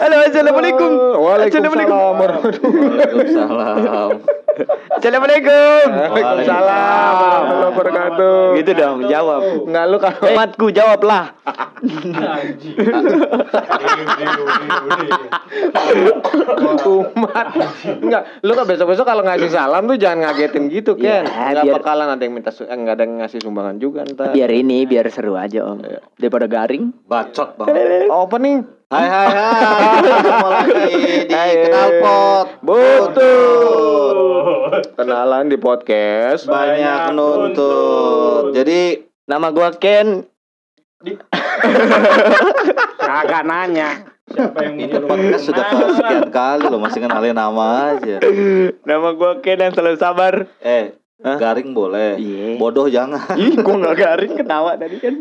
Halo, assalamualaikum. Waalaikumsalam. Warahmatullahi Waalaikumsalam. Assalamualaikum. Waalaikumsalam warahmatullahi wabarakatuh. Gitu dong, jawab. Enggak lu kalau Umatku jawablah. umat enggak lu kan besok-besok kalau ngasih salam tuh jangan ngagetin gitu Iya, kan enggak biar- bakalan ada yang minta su- eh, enggak ada yang ngasih sumbangan juga ntar Biar ini biar seru aja om. Daripada garing. Bacot banget. opening Hai hai hai. Ketemu lagi di Hai. Knalpot. betul kenalan di podcast Banyak nuntut. Jadi Nama gua Ken. kagak nanya ini podcast sudah kesekian kali loh masih kenalin nama aja. Nama gua Ken yang selalu sabar. Eh, Hah? garing boleh. Iya. Bodoh jangan. Ih, gua nggak garing ketawa tadi kan.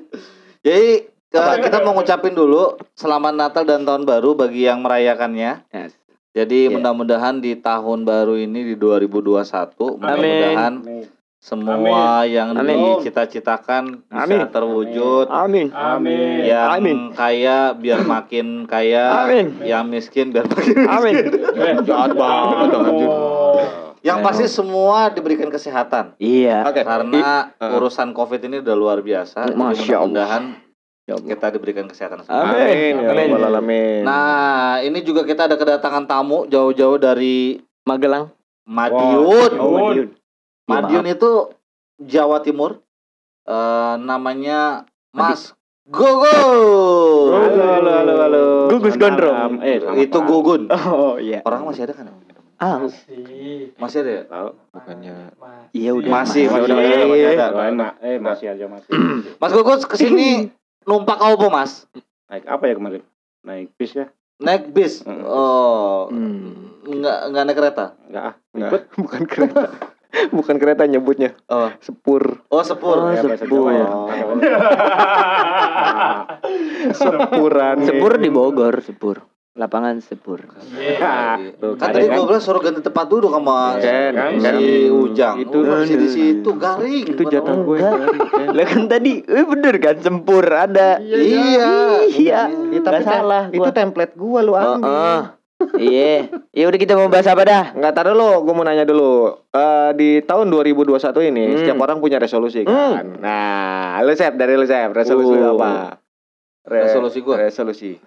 Jadi ke- kita mau ngucapin dulu selamat Natal dan tahun baru bagi yang merayakannya. Yes. Jadi Iya. mudah-mudahan di tahun baru ini di 2021 mudah-mudahan semua yang Amin. dicita-citakan bisa Amin. terwujud. Amin. Amin. Yang Amin. kaya biar makin kaya, Amin. yang miskin biar makin Amin. jahat banget anjing Yang pasti semua diberikan kesehatan. Iya. oke Karena urusan Covid ini udah luar biasa. Masya Allah. mudah-mudahan Ya Allah. kita diberikan kesehatan semua. amin ya Amin. alamin Nah, ini juga kita ada kedatangan tamu jauh-jauh dari Magelang. Madiun. Wow. Madiun. Madiun itu Jawa Timur. Eh namanya Mas Gogo. halo halo halo halo Gugus Gondrong. eh selamat Itu malam. Gugun. Oh iya. Orang masih ada kan? Ah, Masih. Masih ada ya? tahu bukannya iya udah. Masih, masih, masih, masih, masih ada. Enak, eh masih aja masih. Mas Gogo ke sini numpak apa Mas? Naik apa ya kemarin? Naik bis ya? Naik bis. Mm. Oh. Hmm. Enggak enggak naik kereta. Enggak ah. Ribet. bukan kereta bukan kereta nyebutnya Oh, sepur oh sepur. Oh, Ya, bahasa sepur. Ya. Oh. sepuran Sepur di Bogor, Sepur. Lapangan Sepur. Tuh, Kan ada tadi kan? gue bilang suruh ganti tempat duduk sama Ken, si. Ujang. Itu- Itu masih di situ garing. itu jatah gue Lah kan tadi, eh bener kan Sempur ada. Iya. Iya. Ya, tapi Nggak salah itu gua. template gua lu Oh, ambil oh. Iya. Ya udah kita mau bahas apa dah? Enggak taruh lo, gue mau nanya dulu. Eh di tahun 2021 ini Hmm. setiap orang punya resolusi kan. Nah, lu Sep dari lu Sep, resolusi lu Uh. apa? Re- Resolusi gua? Resolusi.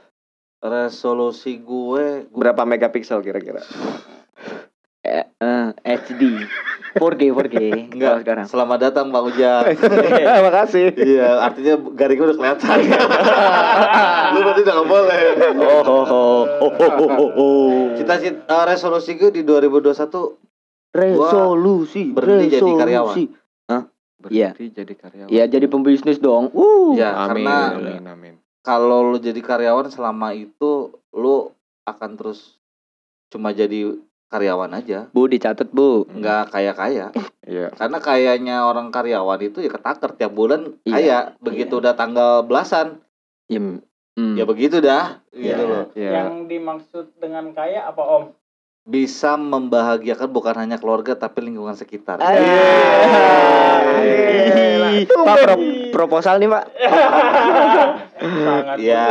Resolusi gue, gue Berapa megapiksel kira-kira? Eh, eh, HD. 4G, 4G. Kalau enggak sekarang. Selamat datang Pak Ujang. Makasih. iya, artinya garing gue udah kelihatan. Lu berarti udah gak boleh. Oh, oh, oh, oh, oh, oh, oh. Cita cita resolusi gue di 2021 Resolusi, berhenti jadi resolusi. karyawan. Iya. Berarti jadi karyawan. Iya, jadi pembisnis dong. Uh. ya Amin, karena amin, amin. Kalau lu jadi karyawan selama itu lu akan terus cuma jadi karyawan aja, Bu dicatat, Bu. nggak kaya kaya. Iya. Karena kayaknya orang karyawan itu ya ketaker tiap bulan Iya, kaya. Begitu udah tanggal belasan, Ya, hmm. ya begitu dah. Iya. Gitu loh. Iya. Yang dimaksud dengan kaya apa Om? Bisa membahagiakan bukan hanya keluarga tapi lingkungan sekitar. Ah. Ih, Pak pro- proposal nih, Pak. Sangat Ya.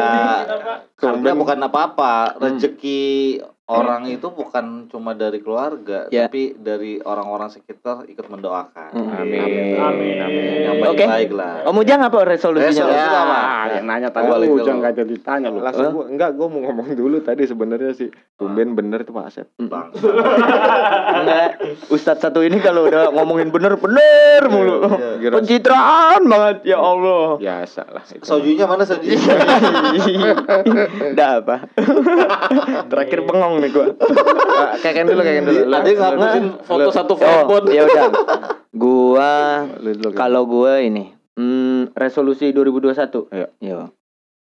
Karena bukan apa-apa, Hmm. Orang itu bukan cuma dari keluarga, Ya. tapi dari orang-orang sekitar ikut mendoakan. Hmm. Amin. Amin. Yang Oke. baik-baik lah. Om Ujang apa resolusinya? Resolusi Ya. apa? Ah, yang nanya tadi Balik lu dulu. jangan gak jadi tanya lu. Langsung gua enggak gua mau ngomong dulu tadi sebenarnya sih. Tumben bener tuh Pak Asep. Bang. Enggak. Ustadz satu ini kalau udah ngomongin bener-bener mulu. Iya, iya. Pencitraan banget ya Allah. Biasa lah itu. Sojunya mana sojunya? Udah apa? Terakhir bengong nih gua. Ah, Keken dulu, keken dulu. Lu- ngapusin foto satu Oh, handphone. ya udah. Gua kalau gua ini hmm, resolusi 2021. Iya. Yo.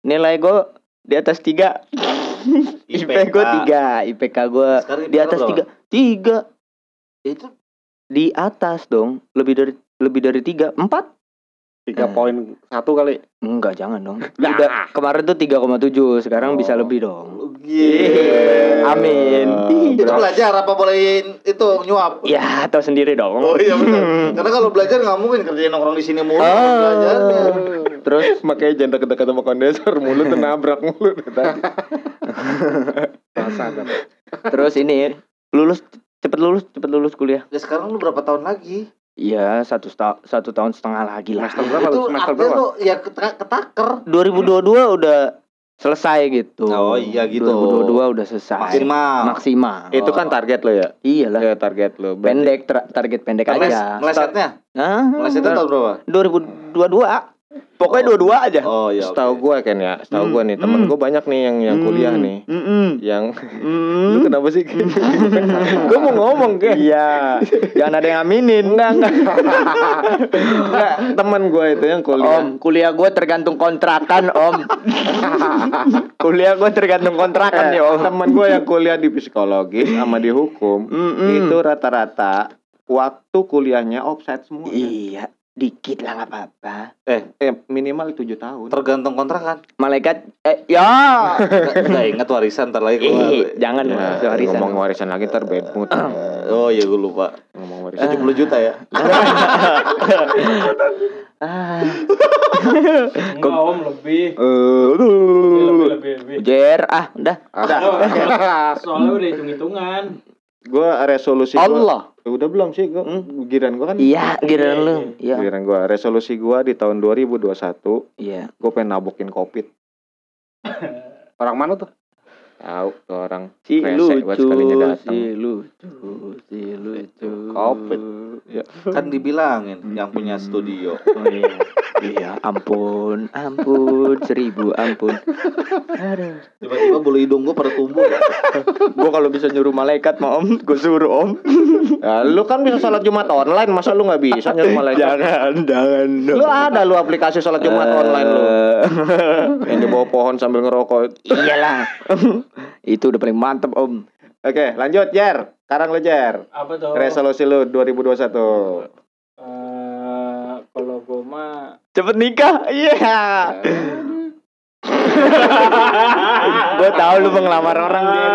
Nilai gua di atas 3. IP gua 3, IPK gua Sekarang di atas berapa? 3. 3 Itu di atas dong. Lebih dari lebih dari 3. 4. Tiga Eh. poin satu kali. Enggak, jangan dong. Nah. Udah kemarin tuh 3,7, sekarang bisa Oh. lebih dong. Iya. Amin. Itu belajar apa boleh itu nyuap? Ya, tahu sendiri dong. Oh iya benar. Karena kalau belajar nggak mungkin kerjain nongkrong di sini mulu. Oh. Belajarnya. Terus Makanya jangan deket-deket sama kondensor mulut tuh nabrak mulut kan. terus ini lulus cepet lulus, cepet lulus kuliah. Ya sekarang lu berapa tahun lagi? Iya, satu sta- satu tahun setengah lagi lah. Semester berapa itu Semester berapa? lu ya ketak- ketaker. 2022 udah selesai gitu. Oh, iya gitu. 2022 udah selesai. Maksimal. Maksimal. Itu kan target lo ya Iyalah. Ya target lo Berarti- Pendek target pendek aja. ngelesetnya? Nah, Ngelesetnya tahun berapa? 2022. Pokoknya dua-dua aja. Oh iya. Setahu oke. gue kan ya Setahu gue nih Temen Hmm. gue banyak nih yang yang kuliah nih Mm-mm. Yang Mm. Lu kenapa sih Gue mau ngomong kan Iya. Jangan ada yang aminin. Enggak, enggak. Enggak Temen gue itu yang kuliah Om, kuliah gue tergantung kontrakan, Om. kuliah gue tergantung kontrakan Eh, ya, Om. temen gue yang kuliah di psikologis sama di hukum Mm-mm. itu rata-rata waktu kuliahnya offside semua. Iya, dikit lah nggak apa-apa. Eh, eh minimal tujuh tahun. Tergantung kontrakan. Malaikat, eh ya. Nggak ingat warisan ntar lagi keluar. Jangan Ya, ya, warisan. ngomong warisan lagi ntar bad mood. Oh iya gue lupa. ngomong warisan. 70 juta ya. Ah, Enggak om lebih. eh, Lebih lebih lebih. Jer, ah, udah. Soalnya udah hitung hitungan. Gue resolusi gua- Allah. udah belum sih gue giran gue kan Iya, giliran lu. Iya. giran gue resolusi gue di tahun 2021 Iya. gue pengen nabokin covid Orang mana tuh? Tahu tuh orang Si lucu, si lucu, si lucu. Covid. Ya. Kan dibilangin yang punya studio. Oh iya. iya, ampun, ampun, seribu ampun. Aduh. Tiba-tiba bulu hidung gue pada tumbuh. Gua kalau bisa nyuruh malaikat mau om, gue suruh om. ya, lu kan bisa sholat jumat online masa lu nggak bisa nyuruh malaikat jangan, jangan. lu ada lu aplikasi sholat jumat online lu yang di bawah pohon sambil ngerokok Iyalah. Itu udah paling mantep om. oke lanjut Jer sekarang lu Jer Apa tuh? resolusi lu 2021 Eh, kalau gue mah Cepet nikah, iya. gue tahu lu mau ngelamar orang Jer.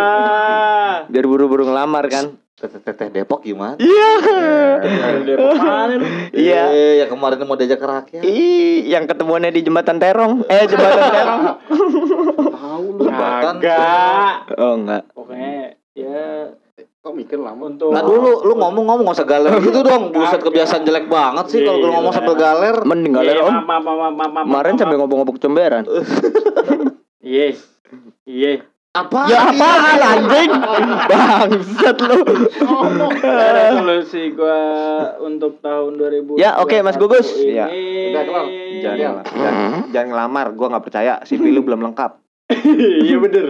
Biar buru-buru ngelamar kan. Teteh Depok gimana? Iya. dari Depok mana? Iya. Yang kemarin mau diajak ke rakyat. Ih, yang ketemuannya di jembatan Terong. Eh, jembatan Terong. Jembatan. Kagak. Oh, enggak. Pokoknya ya Kok mikir lama? Untuk Nah dulu lu ngomong-ngomong nggak usah galer gitu dong. Buset kebiasaan jelek banget sih kalau lu ngomong sambil galer. Mending Iya, galer om. maaf, maaf, Kemarin maaf. ngobong-ngobong comberan. Iya. Iya. Apa? Ya apaan anjing? Bangsat lu. Resolusi gua untuk tahun 2000. Ya, oke, Mas Gugus. Iya. Ini... Udah, kelar. jangan jangan, jangan ngelamar gua nggak percaya CV lu belum lengkap Iya bener.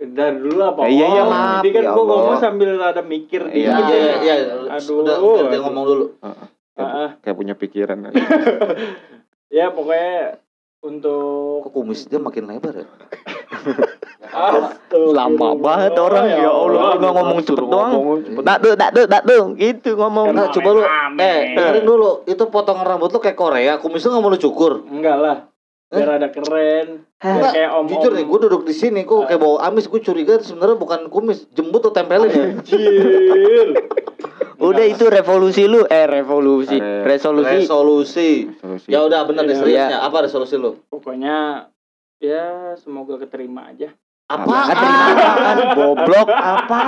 Dari dulu apa? Eh, iya, iya, maaf, Jadi kan ya gua Allah. ngomong sambil ada mikir Iya, Iya dikit. iya iya. Aduh. Udah, udah dia ngomong dulu. kayak, kayak punya pikiran Ya pokoknya untuk Kok kumis dia makin lebar ya? Lama banget orang ya Allah, nggak ngomong cepet doang. Tuh, tak tuh, gitu ngomong. Karena coba lu eh dengerin dulu, itu potongan rambut lu kayak Korea, kumis lu nggak mau lu cukur. Enggak lah. Biar ada keren. Biar Enggak, kayak om jujur nih, gue duduk di sini, kok kayak bau amis, gue curiga sebenarnya bukan kumis, jembut tuh tempelin ya. Anjir. Udah itu revolusi lu, eh revolusi, Re- resolusi. Resolusi. Resolusi. Ya udah bener nih Iya. seriusnya. Apa resolusi lu? Pokoknya ya semoga keterima aja. Apa? apaan, goblok apa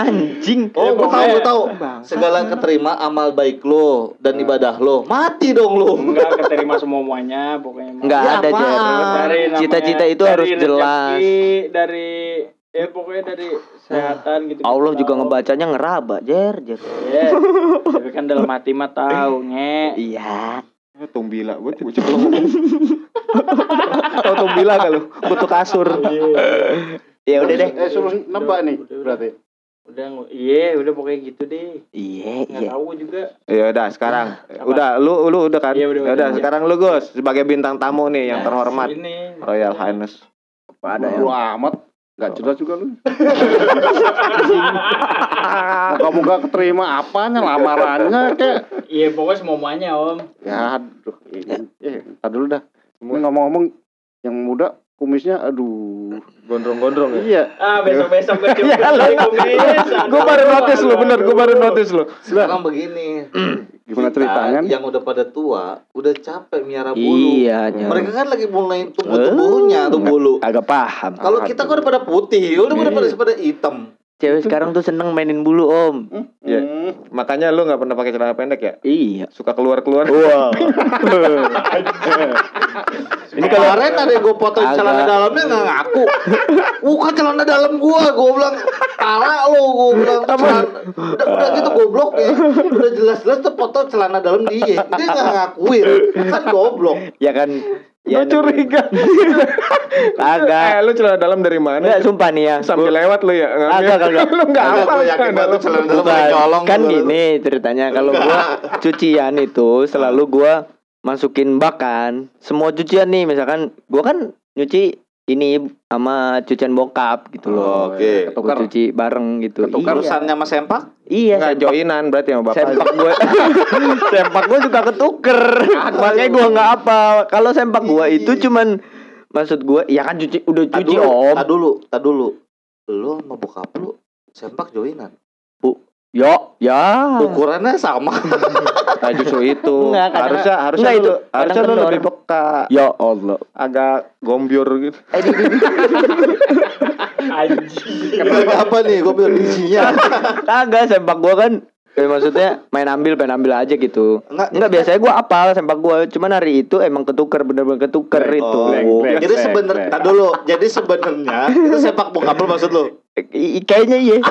anjing. Oh, gue tahu, gue tahu. Segala keterima amal baik lo dan ibadah lo. Mati dong lo. Enggak keterima semuanya pokoknya. Enggak Ya, ada namanya- Cita-cita itu dari harus rezeki, jelas. Dari ya pokoknya dari kesehatan gitu. Allah juga Tahu. ngebacanya ngeraba, Jer, Jer. Iya. Tapi kan dalam hati mah tahu, nge. Iya. Tumbila, gue coba coba ngomong. oh, tumbila gak lu? Butuh kasur. Ya udah deh. Eh, suruh nembak nih berarti. Udah, iya, udah pokoknya gitu deh. Iya, iya. tahu juga. Ya udah sekarang. Apa? Udah lu lu udah kan? Iya, udah, Ya udah udah. sekarang lu Gus sebagai bintang tamu nih yang Nah, terhormat. Ini. Royal Highness. Apa ada ya? Bodo amat. Gak jelas juga lu. Moga-moga keterima apanya lamarannya kayak. Iya pokoknya semuanya om. Ya aduh. ini- Eh, ntar dulu dah. Ini ngomong-ngomong yang muda kumisnya aduh. Gondrong-gondrong ya. Iya. Ah besok besok gue coba Ya, lu- kumis. Gue baru notice lu, bener. Gue baru notice lu. Sekarang begini. Gimana kita ceritanya? Yang udah pada tua, udah capek miara bulu. Iya. Mereka kan lagi mulai tumbuh-tumbuhnya tuh bulu. Agak paham. Kalau kita kan udah pada putih, udah pada pada pada hitam. Cewek sekarang tuh seneng mainin bulu om. Iya. Hmm. Makanya lu nggak pernah pakai celana pendek ya? Iya. Suka keluar-keluar. Wow. Ini kemarin ada yang gue foto Agak. celana dalamnya nggak ngaku. Bukan celana dalam gua, gua bilang pala lo, gua bilang celana, udah, udah gitu goblok ya. Udah jelas-jelas tuh foto celana dalam dia, dia nggak ngakuin, kan goblok. ya kan. Lu Ya, curiga. Agak. Eh, lu celana dalam dari mana? Enggak sumpah nih ya. Sambil lewat lu ya? Agak, agak. lu enggak Kagak, apa gua yakin banget tuh celana dalam colong kan gua. gini ceritanya kalau gua cucian itu selalu gua masukin bak kan. Semua cucian nih misalkan gua kan nyuci ini sama cucian bokap gitu loh. Oke. Gua cuci bareng gitu. Ketukar Iya. Urusannya sama sempak? Iya, Enggak joinan berarti sama bapak. sempak gua sempak gua suka ketuker. Makanya gua nggak apa. Kalau sempak gua itu cuman maksud gua ya kan cuci udah Tak cuci dulu, om. tak dulu, tak dulu. Lu sama bokap lu sempak joinan. Yo, ya. Ukurannya sama. Nah, justru itu. Enggak, kadang- harusnya harusnya enggak, lu itu harusnya lu lebih peka. Ya Allah. Agak gombior gitu. Anjing. Kenapa apa nih? Bilang isinya. Kagak sempak gua kan eh, maksudnya main ambil main ambil aja gitu. Enggak, Enggak biasanya gua apal sempak gua, cuman hari itu emang ketuker bener-bener ketuker itu. blank, blank. Jadi sebenarnya, dulu. Jadi sebenarnya itu sepak lu maksud lu? I- kayaknya iya.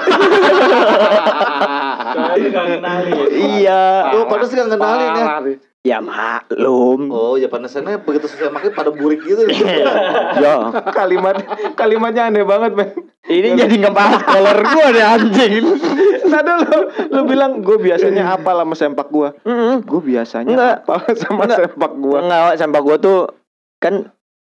Soalnya gak kenali ya. iya. Oh, pada sih gak kenalin ya. Ya maklum. Oh, ya panasannya begitu selesai makin pada burik gitu. Ya, kalimat kalimatnya aneh banget, men. ini jadi ngebahas kolor gua deh anjing. Nah dulu lu bilang gue biasanya apa sama sempak gua. Heeh. Gue biasanya Enggak. apa sama sempak gua. Enggak, sempak gua tuh kan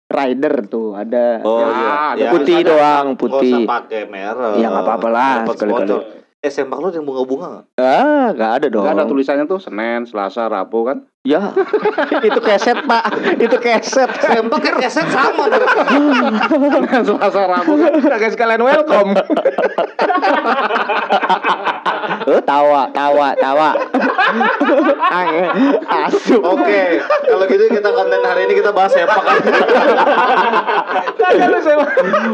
rider tuh ada Oh, yang iya. Ya, putih ada. doang, Nggak putih. usah pakai merek. Ya, nggak apa-apa lah, sekali-kali. Eh, sempak lu ada yang bunga-bunga gak? Ah, enggak ada dong. Gak ada tulisannya tuh Senin, Selasa, Rabu kan? Ya, itu keset pak, itu keset. Sempak kan keset sama mereka. Senin, Selasa, Rabu kan? Kagak sekalian welcome. Tawa, tawa, tawa. Asu. Oke, kalau gitu kita konten hari ini kita bahas sewa.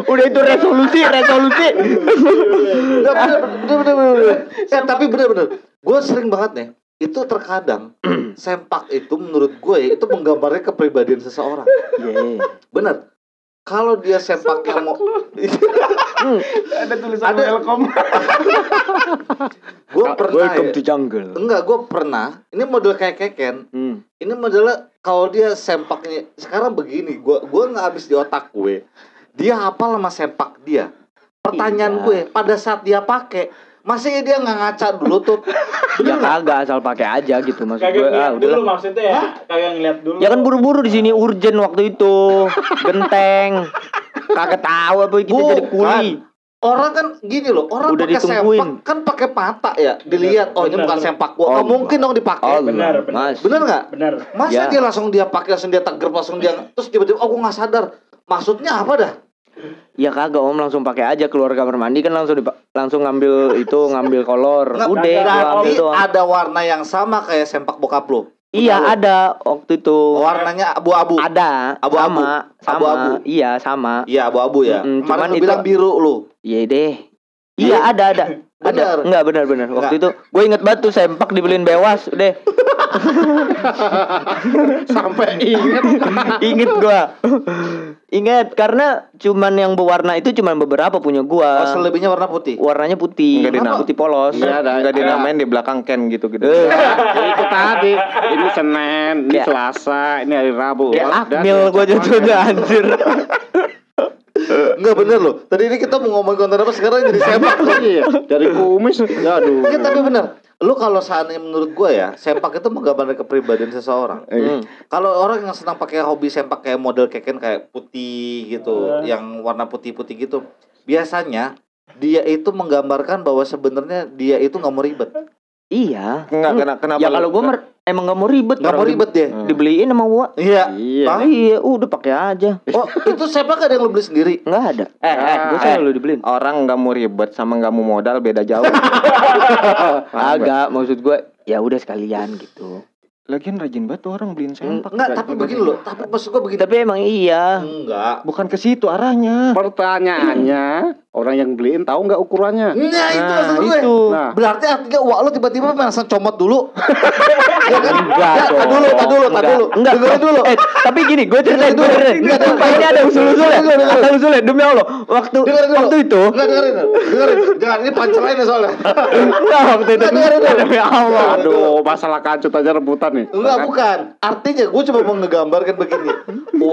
Udah itu resolusi, resolusi. Eh, tapi bener, bener. Gue sering banget nih. Itu terkadang sempak itu menurut gue itu menggambarkan kepribadian seseorang. Ye. Bener. Kalau dia sempak yang mau ada tulisan Ada. welcome. gue pernah Welcome ya. to jungle. Enggak, gue pernah. Ini model kayak keken. Hmm. Ini modelnya kalau dia sempaknya sekarang begini, gua gua nggak habis di otak gue. Dia hafal sama sempak dia. Pertanyaan Iya. gue, pada saat dia pakai, masa ya dia nggak ngaca dulu tuh? Ya kagak asal pakai aja gitu maksud Kagak gue. ngeliat Ah, dulu udahlah. maksudnya ya. Kagak ngeliat dulu. Ya kan buru-buru di sini urgent waktu itu. Genteng. Kagak tahu apa kita jadi kuli. Orang kan gini loh, orang Udah pakai ditungguin. sempak kan pakai mata ya, dilihat oh ini benar, bukan benar. sempak gua. Oh, Oh, mungkin dong dipakai. Oh, benar, benar. Mas. Bener nggak? Bener. Masa Ya. dia langsung dia pakai langsung dia teger langsung dia terus tiba-tiba oh gua nggak sadar. Maksudnya apa dah? Ya kagak om langsung pakai aja keluar kamar mandi kan langsung langsung ngambil itu ngambil kolor. Nggak, Udah kagak. gua ambil Berarti doang. ada warna yang sama kayak sempak bokap lo. Iya ada waktu itu. Warnanya abu-abu. Ada Abu-abu. sama sama Abu-abu. iya sama. Iya abu-abu ya. Mm-mm, Kemarin cuman lu itu- bilang biru lu. Iya deh. Iya ada ada. Bener. Ada. Enggak benar benar. Waktu itu gue inget banget tuh sempak dibeliin bewas udah. Sampai inget. inget gua. inget karena cuman yang berwarna itu cuman beberapa punya Oh, gua. selebihnya warna putih. Warnanya putih. Enggak dinam- putih polos. Enggak ada, enggak dinamain di belakang Ken gitu-gitu. Eh, itu tadi. Ini Senin, ini Kayak- Selasa, ini hari Rabu. Udah, akmil gua jatuhnya anjir. Enggak bener loh. Tadi ini kita mau ngomong konten apa sekarang jadi sempak. Iya, dari kumis. Aduh. Iya tapi bener. Lu kalau seandainya menurut gua ya, sempak itu menggambarkan kepribadian seseorang. Hmm. Kalau orang yang senang pakai hobi sempak kayak model keken kayak putih gitu, Eh. yang warna putih-putih gitu. biasanya dia itu menggambarkan bahwa sebenarnya dia itu nggak mau ribet. Iya. Enggak, kena- kenapa Ya kalau gua mer- emang nggak mau ribet. Nggak mau ribet dia. Hmm. Dibeliin sama gua. Iya. Iya. Hah? Iya, udah pakai aja. Oh, itu sepak ada yang lu beli sendiri. Nggak ada. Eh, eh, Gua eh. selalu dibeliin. Orang nggak mau ribet sama nggak mau modal beda jauh. Agak maksud gua ya udah sekalian gitu. Lagian rajin banget tuh orang beliin sempak. Enggak, tapi begini loh. Tapi maksud gua begini. Tapi emang iya. Enggak. Bukan ke situ arahnya. Pertanyaannya, orang yang beliin tahu nggak ukurannya? Nah, itu Nah, maksud gue. itu. Nah. Berarti artinya uang lu tiba-tiba langsung comot dulu. ya kan? Enggak ya, tak dulu, tak dulu, tak Enggak. dulu. Enggak. Dengerin dulu. Eh, tapi gini, gue ceritain, gue ceritain. Enggak, Sumpah ini ada usul-usulnya. Ada usulnya, demi Allah. Waktu Dengerin dulu. waktu itu, Enggak dengerin. Dengerin. Jangan ini punchline soalnya. enggak waktu itu. Dengerin dulu. Demi Allah. Aduh, masalah kancut aja rebutan nih. Enggak, bukan. Artinya gue cuma mau ngegambarkan begini.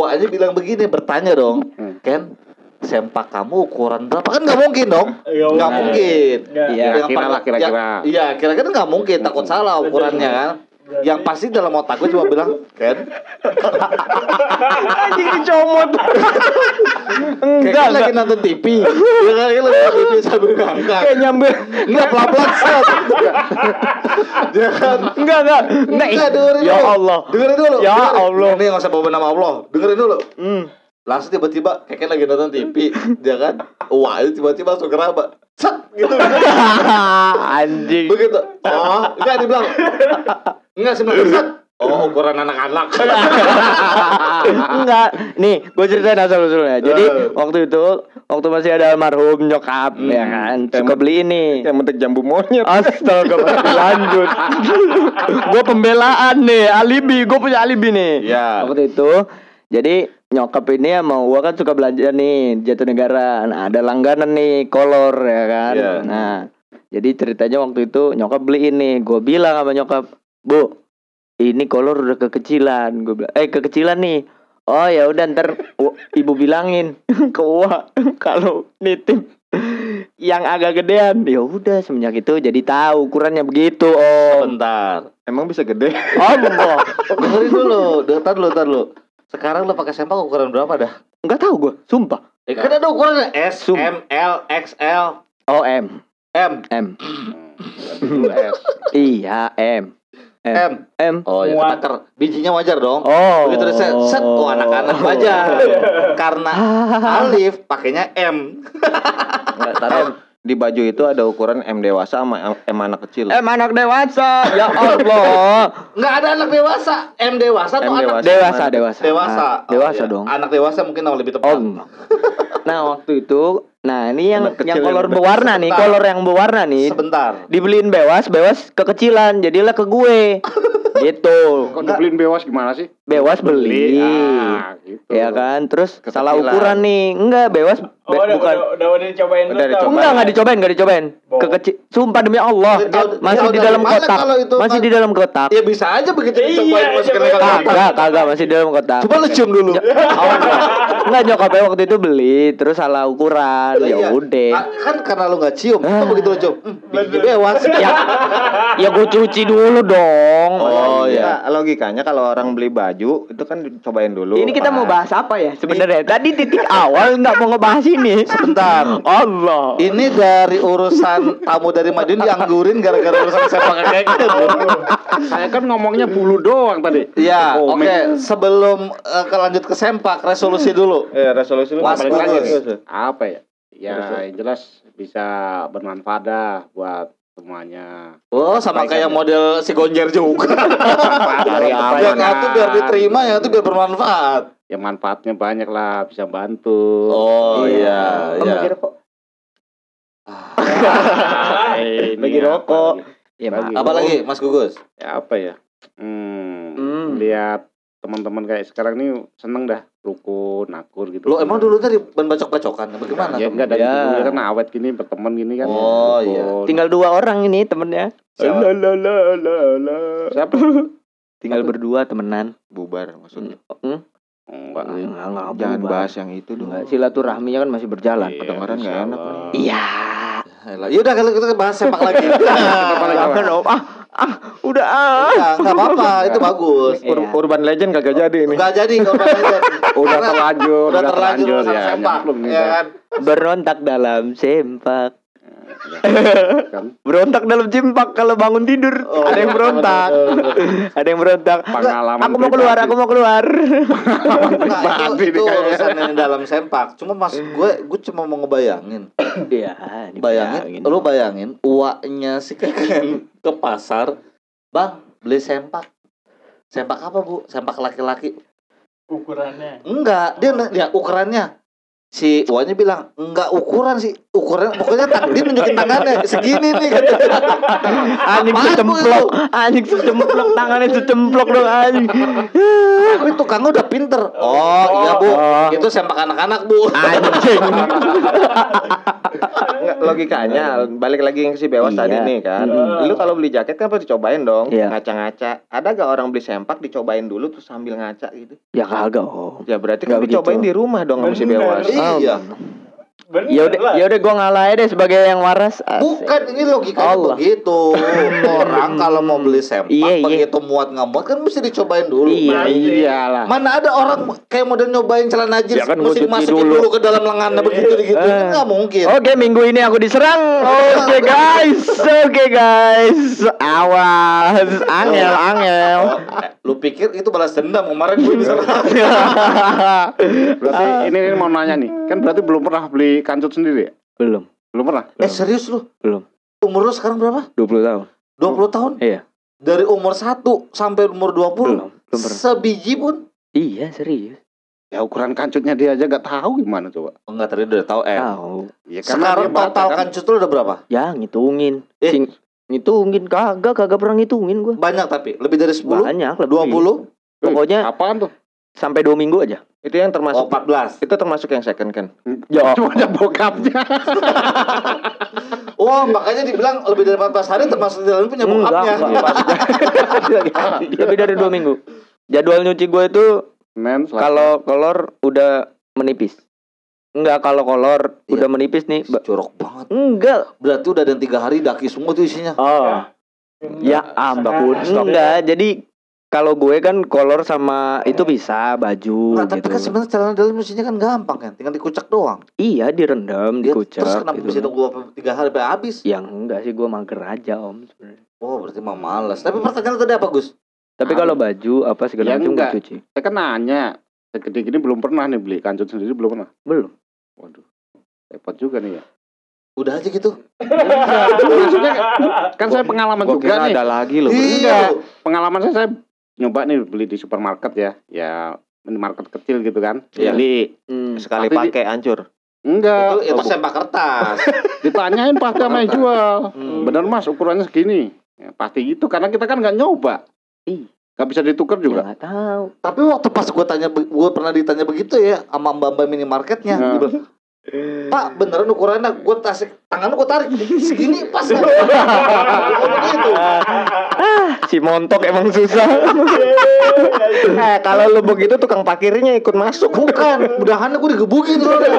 Aja bilang begini, bertanya dong. Hmm. Ken, sempak kamu ukuran berapa? Kan nggak mungkin dong. Iya, Nggak iya. mungkin. Iya. Iya, Yang kira lah, pada- kira-kira. ya- Iya, kira-kira nggak mungkin. Takut salah ukurannya kan. Yang pasti dalam otak gue cuma bilang, Ken, Anjing dicomot. Enggak, kan lagi nonton TV. Ya kan, lagi nonton TV sambil ngangkat. Kayak nyambil. Enggak pelan-pelan set. Jangan. Enggak, enggak. Enggak. Dengerin Ya. Allah. Dengerin dulu. Ya. Allah. Ini nggak usah bawa nama Allah. Dengerin dulu. Hmm. Langsung tiba-tiba kakek lagi nonton TV, dia kan, wah itu tiba-tiba langsung geraba, set gitu. Anjing. Begitu. Oh, enggak dibilang. Enggak sih set. Oh, ukuran anak-anak. Enggak. Nih, gue ceritain asal usulnya. Jadi Eh. waktu itu, waktu masih ada almarhum nyokap, Hmm. ya kan, suka beli ini. Yang mentek jambu monyet. Astaga, lanjut. gue pembelaan nih, alibi. Gue punya alibi nih. Ya. Waktu itu, jadi nyokap ini sama gue kan suka belanja nih di Jatinegara. Nah, ada langganan nih, kolor ya kan. Iya. Nah, jadi ceritanya waktu itu nyokap beli ini. Gue bilang sama nyokap, bu, ini kolor udah kekecilan. Gue bilang, eh kekecilan nih. Oh ya udah ntar ibu bilangin ke Uwa kalau nitip yang agak gedean. Ya udah semenjak itu jadi tahu ukurannya begitu om. Bentar. Emang bisa gede? Allah. Dengerin dulu, dengar dulu, tar dulu. Sekarang lo pakai sempak ukuran berapa dah? Enggak tahu gue, sumpah. Ya, kan ada ukurannya S, Sum. M, L, XL, Oh M, M, M. Iya M, M, M. M. Oh ya, ketakar. Bijinya wajar dong. Oh. Begitu udah set, set, oh anak-anak wajar. Karena Alif pakainya M. Enggak, taruh. Di baju itu ada ukuran M dewasa sama M anak kecil. M anak dewasa, ya Allah. Nggak ada anak dewasa. M dewasa atau M anak dewasa. Dewasa, dewasa. dewasa? Ah, dewasa iya. dong. Anak dewasa mungkin yang lebih tepat. Oh. Nah waktu itu, nah ini yang yang kolor berwarna nih, Sebentar. kolor yang berwarna nih. Sebentar. Dibeliin bewas, bewas kekecilan, jadilah ke gue. gitu. Kok dibeliin bewas gimana sih? Bewas beli. Ah, gitu. Ya kan, terus salah Kekecilan. ukuran nih. Enggak, bewas Oh, be- udah, bukan udah, udah, udah dicobain. Udah dicobain. Enggak, enggak dicobain, enggak dicobain. Kekecil, sumpah demi Allah, tahu- masih dia di dalam kotak. kalau itu Masih mas- di dalam kotak. Ya bisa aja begitu Iya, dicobain masukin coba. ke kotak. Kagak, kagak masih di dalam kotak. Coba lu cium dulu. Oh, enggak. Enggak nyokapnya waktu itu beli terus salah ukuran. Ya iya. udah. Ah, Kan karena lu nggak cium, kok begitu lu cium? Bewas. Ya, ya gue cuci dulu dong. Oh, iya. Nah, logikanya kalau orang beli baju itu kan dicobain dulu. Ini kita mau bahas apa ya sebenarnya? Tadi titik awal nggak mau ngebahas ini. Sebentar. Allah. Ini dari urusan tamu dari Madiun dianggurin gara-gara urusan sepak kayak gitu. Saya kan ngomongnya bulu doang tadi. Iya, Oh, oke. Sebelum eh, ke lanjut ke sempak, resolusi dulu. Eh, resolusi lu Mas paling Bagus. lanjut. Apa ya? Ya, yang jelas bisa bermanfaat dah buat semuanya. Oh, sama kayak model si Gonjer juga. Cari aman. yang satu biar diterima, yang satu biar bermanfaat. Ya manfaatnya banyak lah, bisa bantu. Oh iya, iya. kira kok? Ah, ini Bagi apa rokok. Ya, Bagi. Apa lagi, Mas Gugus? Ya apa ya? Hmm, Hmm. lihat teman-teman kayak sekarang nih seneng dah rukun, akur gitu. Lo emang dulu tadi ban bacok-bacokan, bagaimana? Ya enggak dari Ya. dulu ya kan awet gini berteman gini kan. Oh, iya. Tinggal dua orang ini temennya. Siapa? La, la, la, la. Siapa? Tinggal berdua temenan. Bubar maksudnya. Hmm? Enggak. Enggak, enggak Jangan berubah. bahas yang itu dong. Enggak, silaturahminya kan masih berjalan. Iya, kedengaran nggak insya enak. Iya. Yaudah kalau kita bahas sepak lagi. Apa lagi, apa? Ah, Udah ah. Enggak, enggak apa-apa, itu bagus. Iya. Ur- Urban Legend kagak jadi ini. Enggak jadi korban legend. Udah terlanjur, udah terlanjur ya. nih, ya kan? Berontak dalam sempak. Kan. Berontak dalam cimpak kalau bangun tidur. Oh, ada yang berontak. ada yang berontak. Pengalaman Aku mau keluar, aku mau keluar. Nah, itu, itu urusan yang dalam sempak. Cuma maksud gue, gue cuma mau ngebayangin. Iya, Bayangin, lu bayangin uaknya si Keken ke pasar, bang beli sempak. Sempak apa bu? Sempak laki-laki? Ukurannya. Enggak, dia ya ukurannya. Si uaknya bilang enggak ukuran sih, ukuran pokoknya tak dia nunjukin tangannya segini nih kata. Anjing itu? anjing secemplok, tangannya secemplok dong anjing. Tapi tukangnya udah pinter. Oh, iya bu, Oh. itu sempak anak-anak bu. Anjing. Nggak, logikanya balik lagi yang si Bewas Iya. tadi nih kan. Hmm. Lu kalau beli jaket kan pasti dicobain dong, Iya. ngaca-ngaca. Ada gak orang beli sempak dicobain dulu terus sambil ngaca gitu? Ya kagak, oh. Ya berarti Nggak kan dicobain di rumah dong sama si Bener. Bewas. Iya. Bener Ya udah, ya udah gua ngalah aja deh sebagai yang waras. Asik. Bukan ini logikanya Allah. begitu. Orang kalau mau beli sempak Iya, iya. begitu muat nggak muat kan mesti dicobain dulu. Iya, Iyalah. Mana ada orang kayak model nyobain celana jeans Ya kan, mesti masukin dulu. dulu. ke dalam lengannya begitu gitu. Eh. Nggak mungkin. Oke, minggu ini aku diserang. Oke, guys. Oke, guys. Awas. Angel, angel. Eh, Lu pikir itu balas dendam kemarin gue diserang. Berarti ini, ini mau nanya nih. Kan berarti belum pernah beli kancut sendiri ya? Belum, Belum pernah. eh serius lu? belum. Umur lu sekarang berapa? 20 tahun. 20 tahun? Iya. Dari umur 1 sampai umur 20? Belum, belum pernah. Sebiji pun? Iya, serius. Ya ukuran kancutnya dia aja gak tahu gimana coba. Enggak tadi udah tahu eh. Tahu. Ya, karena Sekarang total kan. kancut lu udah berapa? Ya, ngitungin. Eh. Sing, ngitungin kagak, kagak pernah ngitungin gua. Banyak tapi lebih dari 10? Banyak, lebih. 20? Eh, Pokoknya apaan tuh? Sampai 2 minggu aja. Itu yang Oh, termasuk 14. itu termasuk yang second kan. Ya, Cuma ada bokapnya. Oh, makanya dibilang lebih dari 14 hari termasuk di dalam punya Enggak, bokapnya. enggak. lebih dari 2 minggu. Jadwal nyuci gue itu kalau kolor udah menipis. Enggak kalau kolor Iya. udah menipis nih. Jorok banget. Enggak. Berarti udah ada yang tiga hari daki semua tuh isinya. Oh. Ya ampun. Enggak. Jadi kalau gue kan kolor sama itu bisa baju Nah, tapi gitu. kan sebenarnya celana dalam isinya kan gampang kan, tinggal dikucak doang. Iya direndam, Dia dikucek. terus kenapa gitu. bisa nunggu apa- tiga hari sampai habis? Yang enggak sih gue mager aja om. sebenarnya. Oh, berarti mah malas. Tapi pertanyaan tadi apa, Gus? Tapi kalau baju apa segala Ya, macam gue enggak. cuci. Saya kan nanya. Segede gini belum pernah nih beli kancut sendiri belum pernah. Belum. Waduh. Repot juga nih ya. Udah aja gitu. Maksudnya kan saya pengalaman Gua juga kira nih. ada lagi loh. Iya. Pengalaman saya saya nyoba nih beli di supermarket ya. Ya minimarket kecil gitu kan. Iya. Beli Hmm. Sekali pakai hancur. enggak. Itu itu sempak kertas. Ditanyain pasti sama yang jual. Hmm. Bener mas ukurannya segini. Ya, pasti gitu karena kita kan nggak nyoba. Ih. Gak bisa ditukar Ya juga. nggak tahu. Tapi waktu pas gue tanya, gue pernah ditanya begitu ya sama mbak-mbak minimarketnya. Nah. Pak beneran ukurannya gue tasik tangan gue tarik segini pas nggak?" Gua ngomong gitu. Si montok emang susah. Eh kalau lu begitu tukang parkirnya ikut masuk. Bukan, mudahannya gue digebukin soalnya.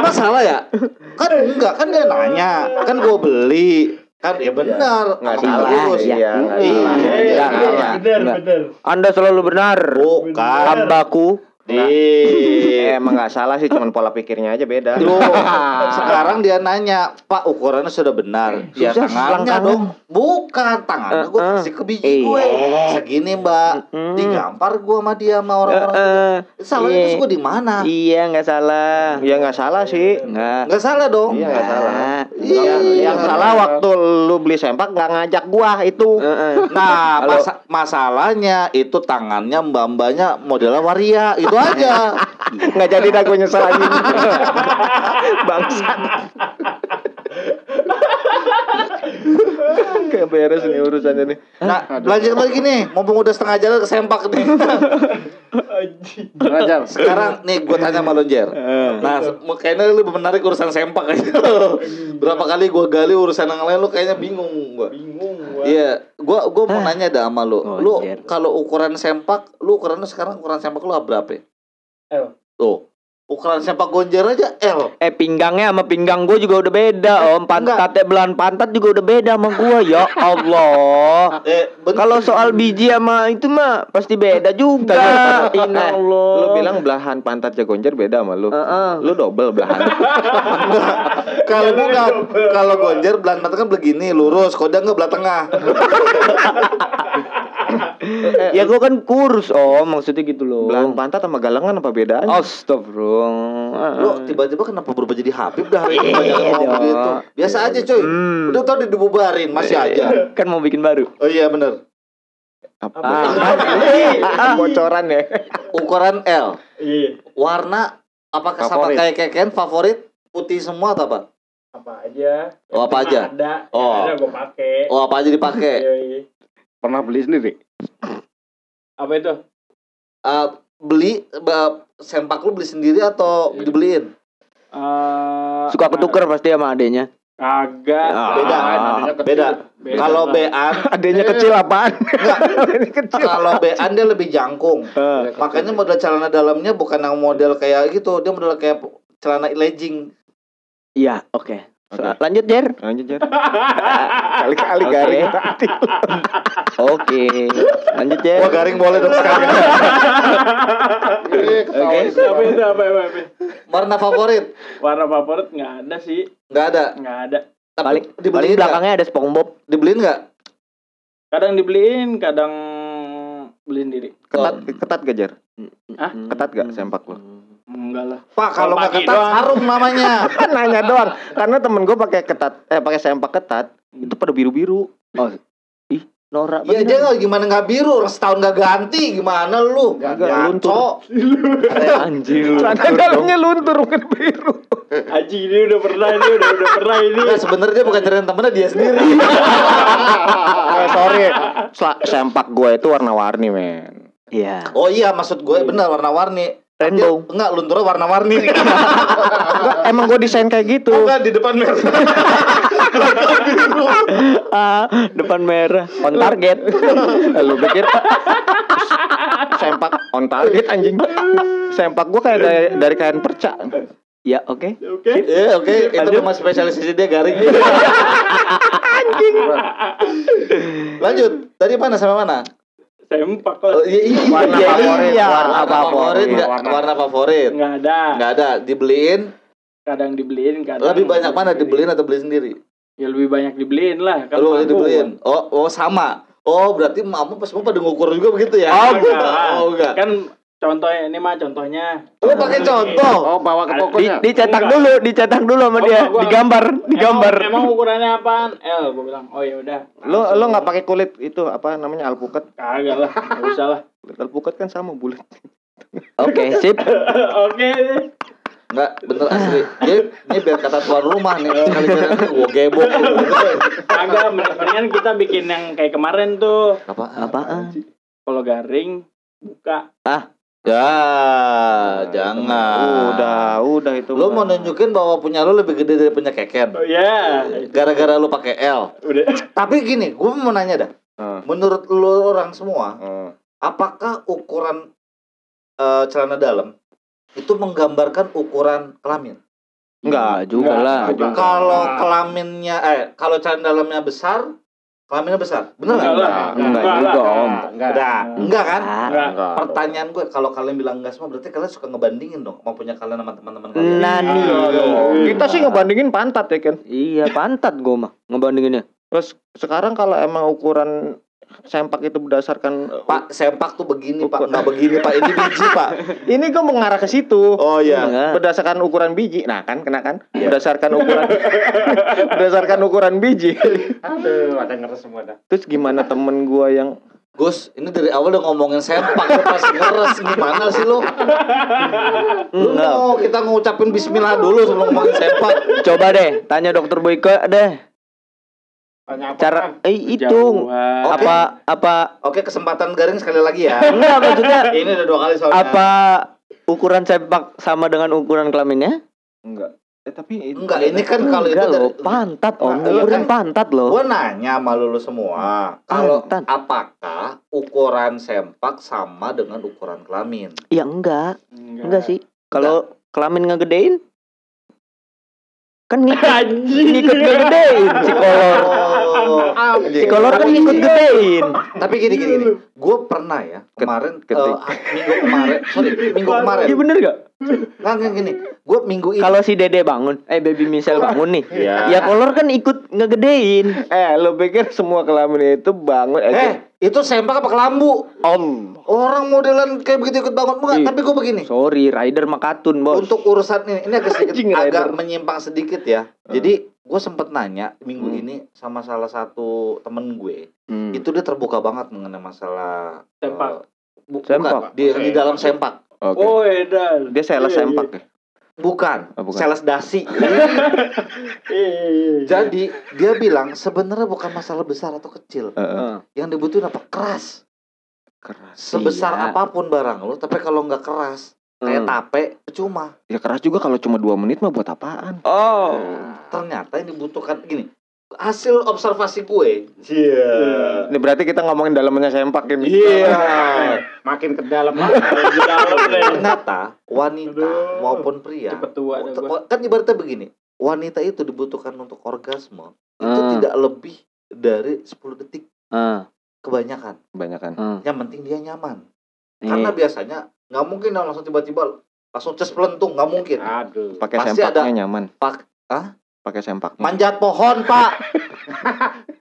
Emang salah ya? Kan enggak, kan dia nanya. Kan gue beli. Kan ya benar. Nggak salah. Iya, nggak Iya. Iya, iya, bener, enggak. bener. Anda selalu benar. Bukan. Hambaku. Eh, emang nggak salah sih, cuman pola pikirnya aja beda. Loh, sekarang dia nanya, Pak ukurannya sudah benar. Ya Susah, tangannya dong. Bukan, tangannya gue Eh, eh. kasih ke biji Iya. gue. Segini mbak. Mm. Digampar gue sama dia sama orang-orang. eh. Salahnya Iya. terus gue di mana? Iya nggak salah. Ya nggak salah sih. Nggak. Nggak salah dong. Iya nggak salah. Iya. Yang salah waktu lu beli sempak nggak ngajak gua itu. Nah, masa- masalahnya itu tangannya mbak-mbaknya modelnya waria, itu aja. Nggak jadi dah gue nyesel. Bangsat. Kayak beres nih urusannya nih. Nah, lanjut lagi nih, mumpung udah setengah jalan ke sempak nih. Ngajar. Sekarang nih gue tanya sama lo, Jer. Nah, kayaknya lu lebih menarik urusan sempak kayaknya. Berapa kali gue gali urusan yang lain lu kayaknya bingung gua. Bingung gua. Iya, gua gua mau nanya dah sama lu. Oh, Lu Jer. kalau ukuran sempak, lu ukurannya sekarang ukuran sempak lu berapa? ya? Ayo. Tuh. Ukuran sepak gonjer aja L. Eh pinggangnya sama pinggang gue juga udah beda om Pantatnya belahan pantat juga udah beda sama gue Ya Allah Eh. Kalau soal biji sama itu mah pasti beda juga Eh, Inna Allah Lu bilang belahan pantat jagonjer beda sama lu. Heeh. Lu double belahan. kalau bukan kalau gonjer belah mata kan begini lurus, kodang nggak belah tengah. Ya gue kan kurus om Maksudnya gitu loh belahan pantat sama galengan apa bedanya? Astagfirullah Lu tiba-tiba kenapa berubah jadi Habib dah hari ini Iya banyak ngomong dong. gitu. Biasa aja coy. Hmm. Udah tau dibubarin masih aja. Kan mau bikin baru Oh iya bener. Apa? Ah, Bocoran ya. Ukuran L. Iya. Warna apakah sama kayak keken favorit putih semua atau apa? Apa aja? Oh, apa aja? Ada. Oh. Ada gue pakai. Oh apa aja dipakai? Pernah beli sendiri? Apa itu? Eh, beli ba- sempak lu beli sendiri atau dibeliin? Eh, Suka ketuker pasti sama adenya Kagak. Ah. Beda. kecil. Beda. Beda Kalau bean, Adanya kecil apaan? kalau bean dia lebih jangkung. Makanya model celana dalamnya bukan yang model kayak gitu, dia model kayak celana legging. Iya oke So, Oke. Lanjut Jer Lanjut, Jar. Kali-kali Oke. garing. Oke Lanjut Jer Wah garing boleh dong sekarang. Apa itu? Apa itu? Apa, apa, apa? Warna favorit? Warna favorit nggak ada sih. Nggak ada. Nggak ada. Tapi Paling, paling belakangnya ada SpongeBob Dibeliin nggak? Kadang dibeliin, kadang beliin diri. Ketat, ketat gak, Jar? Hah? Ketat gak sempak lu? Enggak lah. Pak kalau nggak ketat doang. sarung namanya. Kan nanya doang. Karena temen gue pakai ketat, eh pakai sempak ketat, itu pada biru-biru. Nora Iya dia nggak gimana nggak biru, orang setahun nggak ganti, gimana lu? Nggak, Ngaco. Anjir lu Celana dalamnya luntur bukan biru. Aji ini udah pernah ini udah udah pernah ini. Nggak, sebenarnya bukan ceritain temennya dia sendiri. Eh, sorry, Sla- sempak gue itu warna-warni, men. Iya Oh iya maksud gue benar warna-warni. Rainbow. Enggak, lunturnya warna-warni. Enggak, emang gue desain kayak gitu. Enggak di depan merah. ah, Depan merah On target Lu pikir sempak on target anjing. Sempak gue kayak dari, dari kain perca. Ya oke Oke. Iya oke, itu memang spesialisasi dia garing. Lanjut, tadi mana sama mana? Sempak Oh, iya, iya, Warna iya, favorit, iya. warna warna favorit, nggak? warna. warna favorit. Nggak ada. Nggak ada, dibeliin. Kadang dibeliin, kadang. Lebih banyak mana dibeliin atau beli sendiri? Ya lebih banyak dibeliin lah. Kan Lu dibeliin. Oh, oh sama. Oh, berarti mamu pas mau pada ngukur juga begitu ya? Oh, enggak. Oh, enggak. Kan contohnya ini mah contohnya. Lu pakai contoh. Oh, bawa ke Di- Di, dicetak Enggak. dulu, dicetak dulu sama Oh, dia, enggak, gua- digambar, digambar. Emang, emang ukurannya apaan? L, gue bilang. Oh ya udah. Lu lu nggak pakai kulit itu apa namanya alpukat? Kagak lah, nggak usah lah. Kulit alpukat kan sama bulat. Oke, sip. Oke. Enggak, bener asli. Jadi ini biar kata tuan rumah nih. Sekali kali gua gebok. Kagak, mendingan kita bikin yang kayak kemarin tuh. Apa? Apaan? Kalau garing buka. Ya, jangan. Udah, udah itu. Lu mau nunjukin bahwa punya lu lebih gede dari punya keken. Oh ya. Gara-gara lu pakai L. Udah. Tapi gini, gue mau nanya dah. Heeh. Menurut lu orang semua, Heeh. apakah ukuran eh, celana dalam itu menggambarkan ukuran kelamin? Enggak, juga lah. Enggak. Kalau kelaminnya eh kalau celana dalamnya besar, kelaminnya besar. Bener Enggak nggak? lah. Enggak juga, Om. Enggak. Nah, enggak kan? Ah, Enggak. Enggak. Pertanyaan gue kalau kalian bilang enggak semua berarti kalian suka ngebandingin dong sama punya kalian sama teman-teman kalian. Nah nih. Kita sih ngebandingin pantat ya kan. Iya, pantat gua mah ngebandinginnya. Terus sekarang kalau emang ukuran sempak itu berdasarkan Pak, sempak tuh begini, Pak. Enggak begini, Pak. Ini biji, Pak. ini gue mengarah ke situ. Oh iya. Enggak. Berdasarkan ukuran biji. Nah, kan kena kan? Berdasarkan ukuran berdasarkan ukuran biji. Aduh, ada ngeres semua dah. Terus gimana temen gua yang Gus, ini dari awal udah ngomongin sempak, lu pas ngeres gimana sih lu? Lu Enggak. mau kita ngucapin bismillah dulu sebelum ngomongin sempak. Coba deh, tanya dokter Boyke deh. Tanya apa? Cara eh itu. Oke. apa apa Oke, kesempatan garing sekali lagi ya. enggak maksudnya Ini udah dua kali soalnya. apa ukuran sepak sama dengan ukuran kelaminnya? enggak? Eh tapi itu Enggak, ini kan kalau itu Enggak dari loh, pantat om, Nah, ukuran kan. pantat loh. Gua nanya sama lu semua, kalau apakah ukuran sempak sama dengan ukuran kelamin? Ya enggak, enggak sih. Kalau kelamin ngegedein? Kan ngikut, ngikut ngegedein si kolor. Oh. Si kolor kan ngikut gedein. Tapi gini gini gini. Gue pernah ya kemarin eh, minggu kemarin, sorry minggu kemarin. Iya bener gak? Nggak nggak gini. Gue minggu ini. Kalau si Dede bangun, eh baby Michelle bangun nih. Iya. Ya kolor kan ikut ngegedein. Eh, lo pikir semua kelamin itu bangun eh, Eh, itu sempak apa kelambu? om. Orang modelan kayak begitu ikut bangun enggak, Ih. tapi gue begini. Sorry, rider makatun bos. Untuk urusan ini, ini agak sedikit Anjing, agak rider. menyimpang sedikit ya. Jadi gue sempet nanya minggu ini sama salah satu temen gue. Hmm. Itu dia terbuka banget mengenai masalah Sempak. eh, bu- Sempak. bukan, di, di dalam sempak. Oke. Oh, edan. Dia sales Iya, sempak ya. Bukan, Oh, bukan. sales dasi. Iya, iya, iya. Jadi dia bilang sebenarnya bukan masalah besar atau kecil. Heeh. Yang dibutuhin apa? Keras. Keras. Sebesar Iya. apa pun barang lo, tapi kalau nggak keras, kayak Hmm. tape, percuma. Ya keras juga kalau cuma dua menit mah buat apaan? Oh. Ternyata yang dibutuhkan gini. Hasil observasi gue. Iya. Ini berarti kita ngomongin dalamnya sempak ini. Iya. Makin ke dalam. Ternyata wanita Aduh. maupun pria. Cepet tua. Kan ibaratnya begini. Wanita itu dibutuhkan untuk orgasme. Itu Hmm. tidak lebih dari 10 detik. Ah, Kebanyakan. Kebanyakan. ah. Yang penting dia nyaman. Iya. Karena biasanya nggak mungkin dong langsung tiba-tiba langsung ces pelentung nggak mungkin. Aduh. Pakai sempaknya nyaman. Pak, Hah? Pakai sempaknya. manjat pohon pak.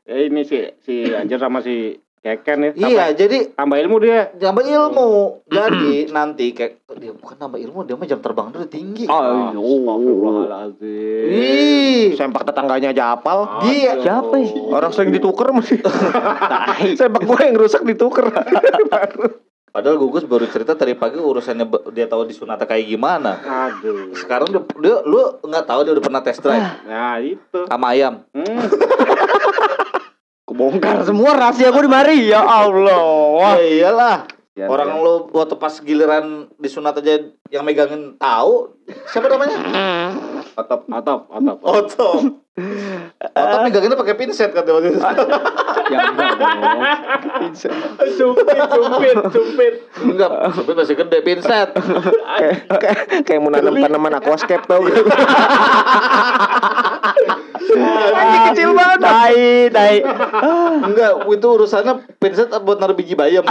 Eh, ini si si Anjir sama si Keken ya. Tambah, iya, jadi tambah ilmu dia. nambah ilmu. Jadi nanti kayak dia bukan nambah ilmu, dia mah jam terbang dia tinggi. Oh. Ih, Sempak tetangganya aja apal. Dia- Siapa sih? Orang sering dituker masih. Sempak gue yang rusak dituker. Padahal gugus baru cerita tadi pagi urusannya dia tahu disunata kayak gimana. Aduh. Sekarang dia, dia lu nggak tahu dia udah pernah test drive Nah, itu. sama ayam. Hmm. Kebongkar semua rahasia gue di mari. Ya Allah. Wah. Ya iyalah. Ya, Orang lu waktu pas giliran disunat aja yang megangin tahu siapa namanya? Otop, otop, otop. Oto. Oto meganginnya pakai pinset kata waktu itu. Ya enggak dong. Sumpit, sumpit, sumpit. Enggak, tapi masih gede pinset. kayak, kayak, kayak mau nanam tanaman aquascape tau gak? Anjing kecil banget. Tai, tai. Enggak, itu urusannya pinset buat naruh biji bayam.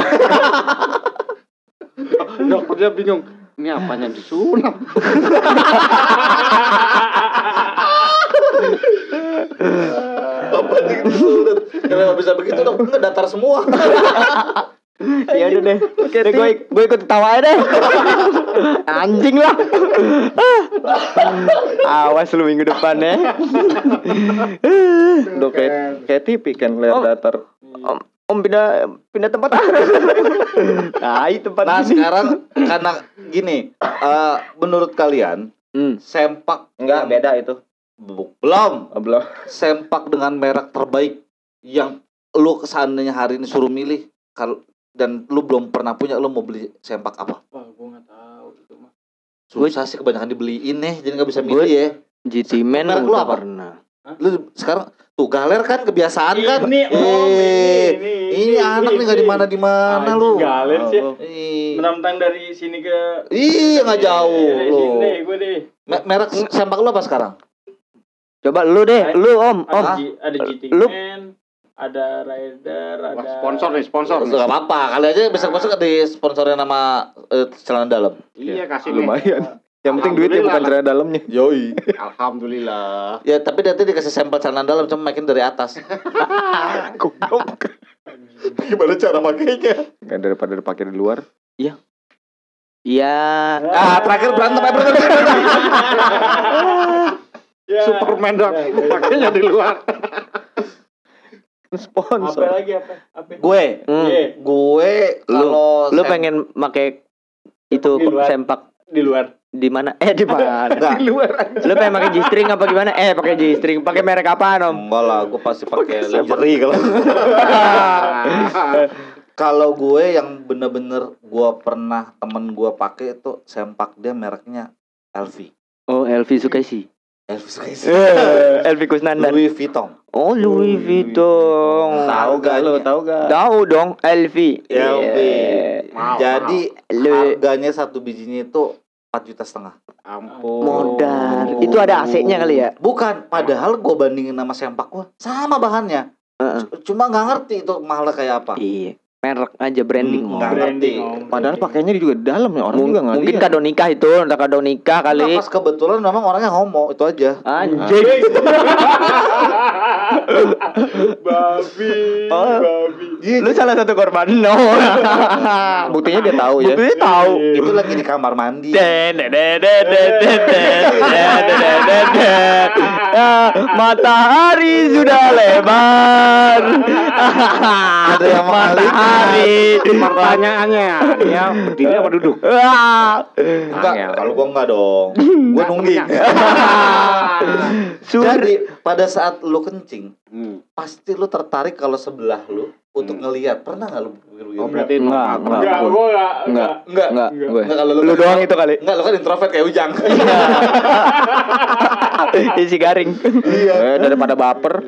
Dokternya bingung. Ini apanya disunat? Apa disunat? Kenapa bisa begitu dong? Enggak datar semua. Ya udah deh. Oke, gue gue ikut aja deh. Anjing lah. Awas lu minggu depan ya. Udah kayak, kayak TV kan lihat Oh. datar. Om, om pindah pindah tempat. Nah, tempat Nah, ini. sekarang karena gini, eh, menurut kalian Hmm. sempak Enggak, yang- beda itu. Belum Oh, belum. sempak dengan merek terbaik yang lu seandainya hari ini suruh milih kalau dan lu belum pernah punya lu mau beli sempak apa Wah, gua nggak tahu itu mah. susah sih kebanyakan dibeliin nih jadi nggak bisa milih ya GT Man Merek lu udah apa? pernah. lu sekarang tuh galer kan kebiasaan kan Ini, om, eh ini, ini anak nih nggak di mana di mana lu Galer sih. Ih, Menantang dari sini ke iya nggak jauh Dari lu sini gue deh. Me- merek sempak lu apa sekarang Coba lu deh, lu Om, Om. Ada, G, ada GT lu- ada Rider, Wah, ada sponsor nih, sponsor. Nggak apa-apa kali aja besok besok di sponsorin nama eh, celana dalam Iya, kasih nih. Lumayan. Yang penting duitnya bukan celana dalamnya. yoi Alhamdulillah. Ya tapi nanti dikasih sampel celana dalam cuma makin dari atas. Goblok. Gimana cara makainya? Nggak daripada dipakai di luar. Iya. Ah terakhir berantem apa berantem? ya. Superman dong. Pakainya di luar. Apa Sponsor. lagi apa? Apa? gue, Hmm. Iya, gue kalau Lu sem- pengen pakai itu Di luar. sempak di luar. Di mana? Eh di mana? Di luar. Lu pengen pakai G-string apa gimana? Eh pakai G-string. Pakai merek apaan, Om? Enggak lah, gue pasti pakai lingerie kalau. kalau gue yang bener-bener gue pernah temen gue pakai itu sempak dia mereknya LV. Oh, Elvi Sukaisi. LV Sukaisi. Elvi Kusnandar. Louis Vuitton. Oh, Louis Vuitton. Tahu gak lu? Tahu gak? Tahu dong. LV. Iya. Mau, Jadi harganya satu bijinya itu 4 juta setengah. Ampun. Modal. Itu ada AC-nya kali ya? Bukan, padahal gue bandingin sama sempak gue sama bahannya. Heeh. C- Cuma nggak ngerti itu mahalnya kayak apa. Iya merek aja branding hmm, om. branding om. padahal pakainya juga dalam ya orang M juga mungkin liat. kado nikah itu entah kado nikah kali nah, pas kebetulan memang orangnya homo itu aja anjing babi oh. babi lu salah satu korban no buktinya dia tahu ya buktinya tahu itu lagi di kamar mandi matahari sudah lebar ada yang matahari Pertanyaannya, dia berdiri apa duduk? Enggak, kalau gua enggak dong. Gua nungging. Jadi pada saat lu kencing, Hmm. pasti lu tertarik kalau sebelah lu untuk ngelihat. Pernah nggak lu begitu? Oh berarti Enggak, enggak. Enggak, gua enggak. Enggak. Enggak. Enggak, gue. Enggak kalau lu, Lu doang itu kali. Enggak, lu kan introvert kayak Ujang. Isi garing. iya. Eh, daripada baper,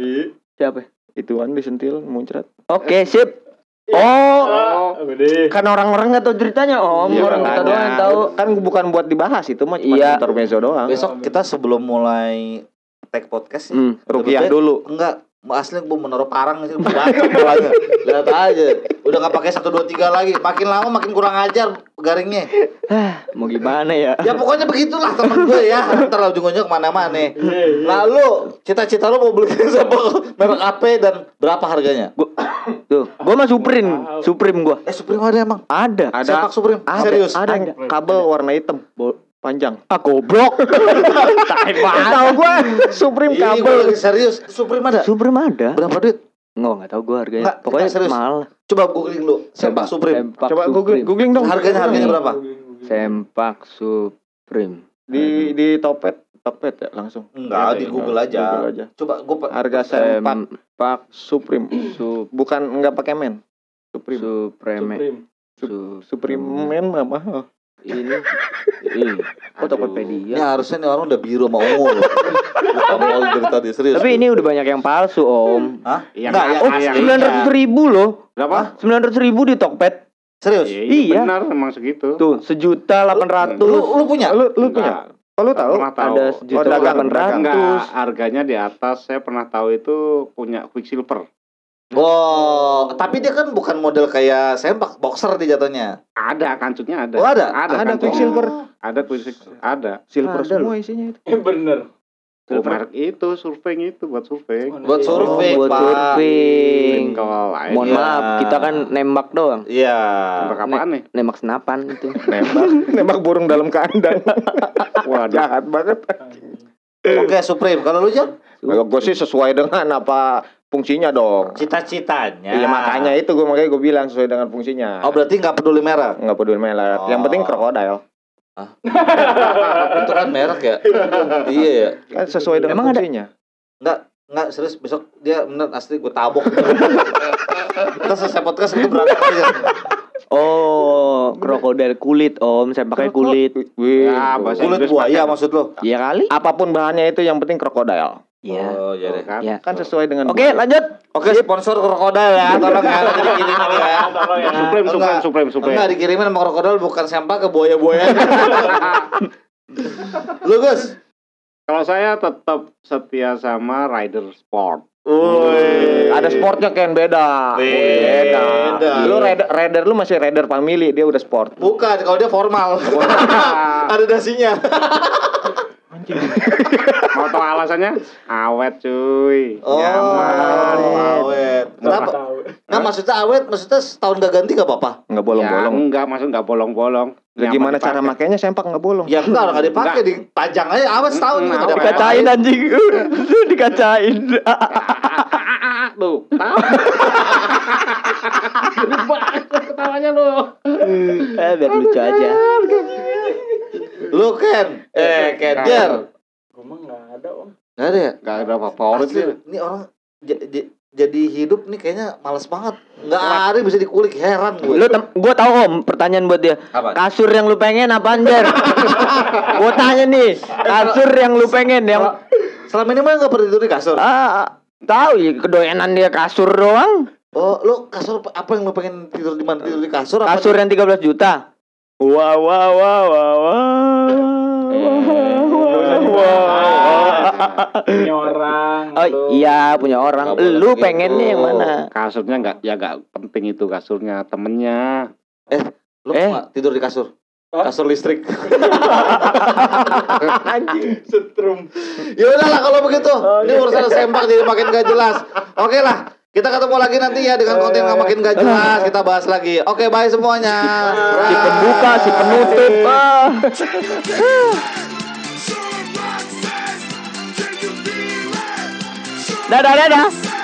Siapa? ituan disentil muncrat. Oke, sip. Oh, Oh, udah. kan orang-orang nggak tahu ceritanya, Om. Iya, orang kita doang yang tahu. Kan bukan buat dibahas itu mah cuma Iya. intermezzo doang. Besok kita sebelum mulai tag podcast ya. Hmm. Rukiah baik- dulu. Enggak, asli gue menaruh parang sih banyak bolanya. Lihat aja. Udah nggak pakai satu dua tiga lagi. Makin lama makin kurang ajar garingnya. Mau gimana ya? Ya pokoknya begitulah temen gue ya. Ntar ujung-ujungnya ke mana-mana. Nah lu cita-cita lu mau beli sampai merek AP dan berapa harganya? Gua, tuh, gua mah Supreme, Supreme gua. Eh Supreme ada emang? Ada. Ada. Sepak Supreme? Ada, Serius? Ada kabel warna hitam bo- panjang. Ah, goblok. Tahu gua Supreme gue kabel. serius. Supreme ada? Supreme ada. Berapa duit? Nggak, nggak tahu gua harganya. Nggak, Pokoknya serius. mahal. Coba googling lu. Sempak Supreme. Sempak Coba googling, Supreme. googling dong. Harganya harganya berapa? Sempak Supreme. Di di Topet, Topet ya langsung. Enggak, di Google aja. Google aja. Coba gue Harga sempak Sempak Supreme. Sup Bukan enggak pakai men. Supreme. Supreme. Supreme. Su Supreme men mah mahal. Ini ini kok Ini Tokopedia harusnya nih orang udah biru sama ungu dari tadi serius. tapi ini udah banyak yang palsu om Hah? Yang Enggak, yang oh yang- asli. sembilan ratus ribu loh Berapa? sembilan ratus ribu di Tokped Serius? Iya, Iya. benar emang segitu. tuh sejuta delapan Lu, ratus lu punya? Lu lu punya? Oh, lu tahu? Pernah tahu. ada Oh, sejuta dagang, delapan dagang. Enggak, ratus harganya di atas. Saya pernah tahu itu punya Quicksilver. Oh, tapi dia kan bukan model kayak sempak boxer di jatuhnya. Ada kancutnya ada. Oh, ada? Ada, Ada. Quicksilver. Ada Quicksilver. Ada. Silver Ada semua isinya itu. Eh bener. Oh, merek itu surfing itu buat surfing. Buat surfing, buat Pak. surfing mohon ya, maaf kita kan nembak doang Iya. merek apaan nih? nembak senapan itu Nembak, nembak burung dalam kandang. Waduh. Jahat banget. Oke, Supreme. Kalau lu? Kalau gue sih sesuai dengan apa fungsinya dong. Cita-citanya. Iya makanya itu gue makanya gue bilang sesuai dengan fungsinya. Oh, berarti nggak peduli merek. Nggak peduli. Yang Oh. penting krokodil. Itu kan merek ya. iya ya. Kan sesuai dengan Emang ada? fungsinya. Enggak, enggak serius besok dia bener asli gue tabok. Kita selesai podcast itu berantem aja. oh krokodil kulit om sempaknya kulit Wih, Ya, Kulit buaya pakai- maksud lo? iya kali apa pun bahannya itu yang penting krokodil. Iya Oh, iya deh. Kan? ya Kan sesuai dengan oke lanjut Oke, sponsor krokodil ya. Tolong ya nanti dikirimin ya. Tolong ya. Supreme, Oh, Supreme, enggak. Supreme, Supreme. Enggak dikirimin sama krokodil bukan sampah ke buaya-buaya. Lu Gus? Kalau saya tetap setia sama Rider Sport. Woi. Ada sportnya kan beda. Beda. Lu raider, raider lu masih raider family, dia udah sport. Bukan, kalau dia formal. Ada dasinya. Mau tahu alasannya? Awet cuy. Oh, Nyaman. awet. Kenapa? Nah, maksudnya awet, maksudnya setahun gak ganti gak apa-apa? Nggak Ya, bolong-bolong. enggak, maksud enggak bolong-bolong. Ya, gimana cara dipakai. makainya sempak nggak bolong. Ya enggak, kalau gak dipakai, dipajang aja awet setahun Mm, awet. udah dikacain anjing dikacain Tuh, tahu. Gede banget ketawanya lu. eh biar lucu aja Lu Ken, eh Ken, Jer. Gue mah nggak ada om. Gak ada ya? Enggak ada favorit sih. ini orang j- j- jadi hidup nih kayaknya males banget. Nggak ada bisa dikulik, heran gue. lu tem- gua tahu om pertanyaan buat dia Apa? kasur yang lu pengen apa Jer gua tanya nih kasur yang lu pengen yang Selama ini mah nggak pernah tidur di kasur. ah tahu ya kedoyanan dia kasur doang Oh, lu kasur apa yang lu pengen tidur di mana? Tidur di kasur apa? kasur yang 13 juta wow wow wow wow wow punya orang oh tuh. iya punya orang. Lu pengennya nih yang mana? Kasurnya nggak ya nggak penting itu kasurnya temennya. Eh lu eh. tidur di kasur. Kasur listrik. Anjing setrum. Ya udahlah kalau begitu. Oh, ini iya. urusan sempak jadi makin gak jelas. Oke okay lah. Kita ketemu lagi nanti ya dengan konten yang makin gak jelas. Kita bahas lagi. Oke, bye semuanya. Si pembuka, si penutup. Ah. Dadah dadah.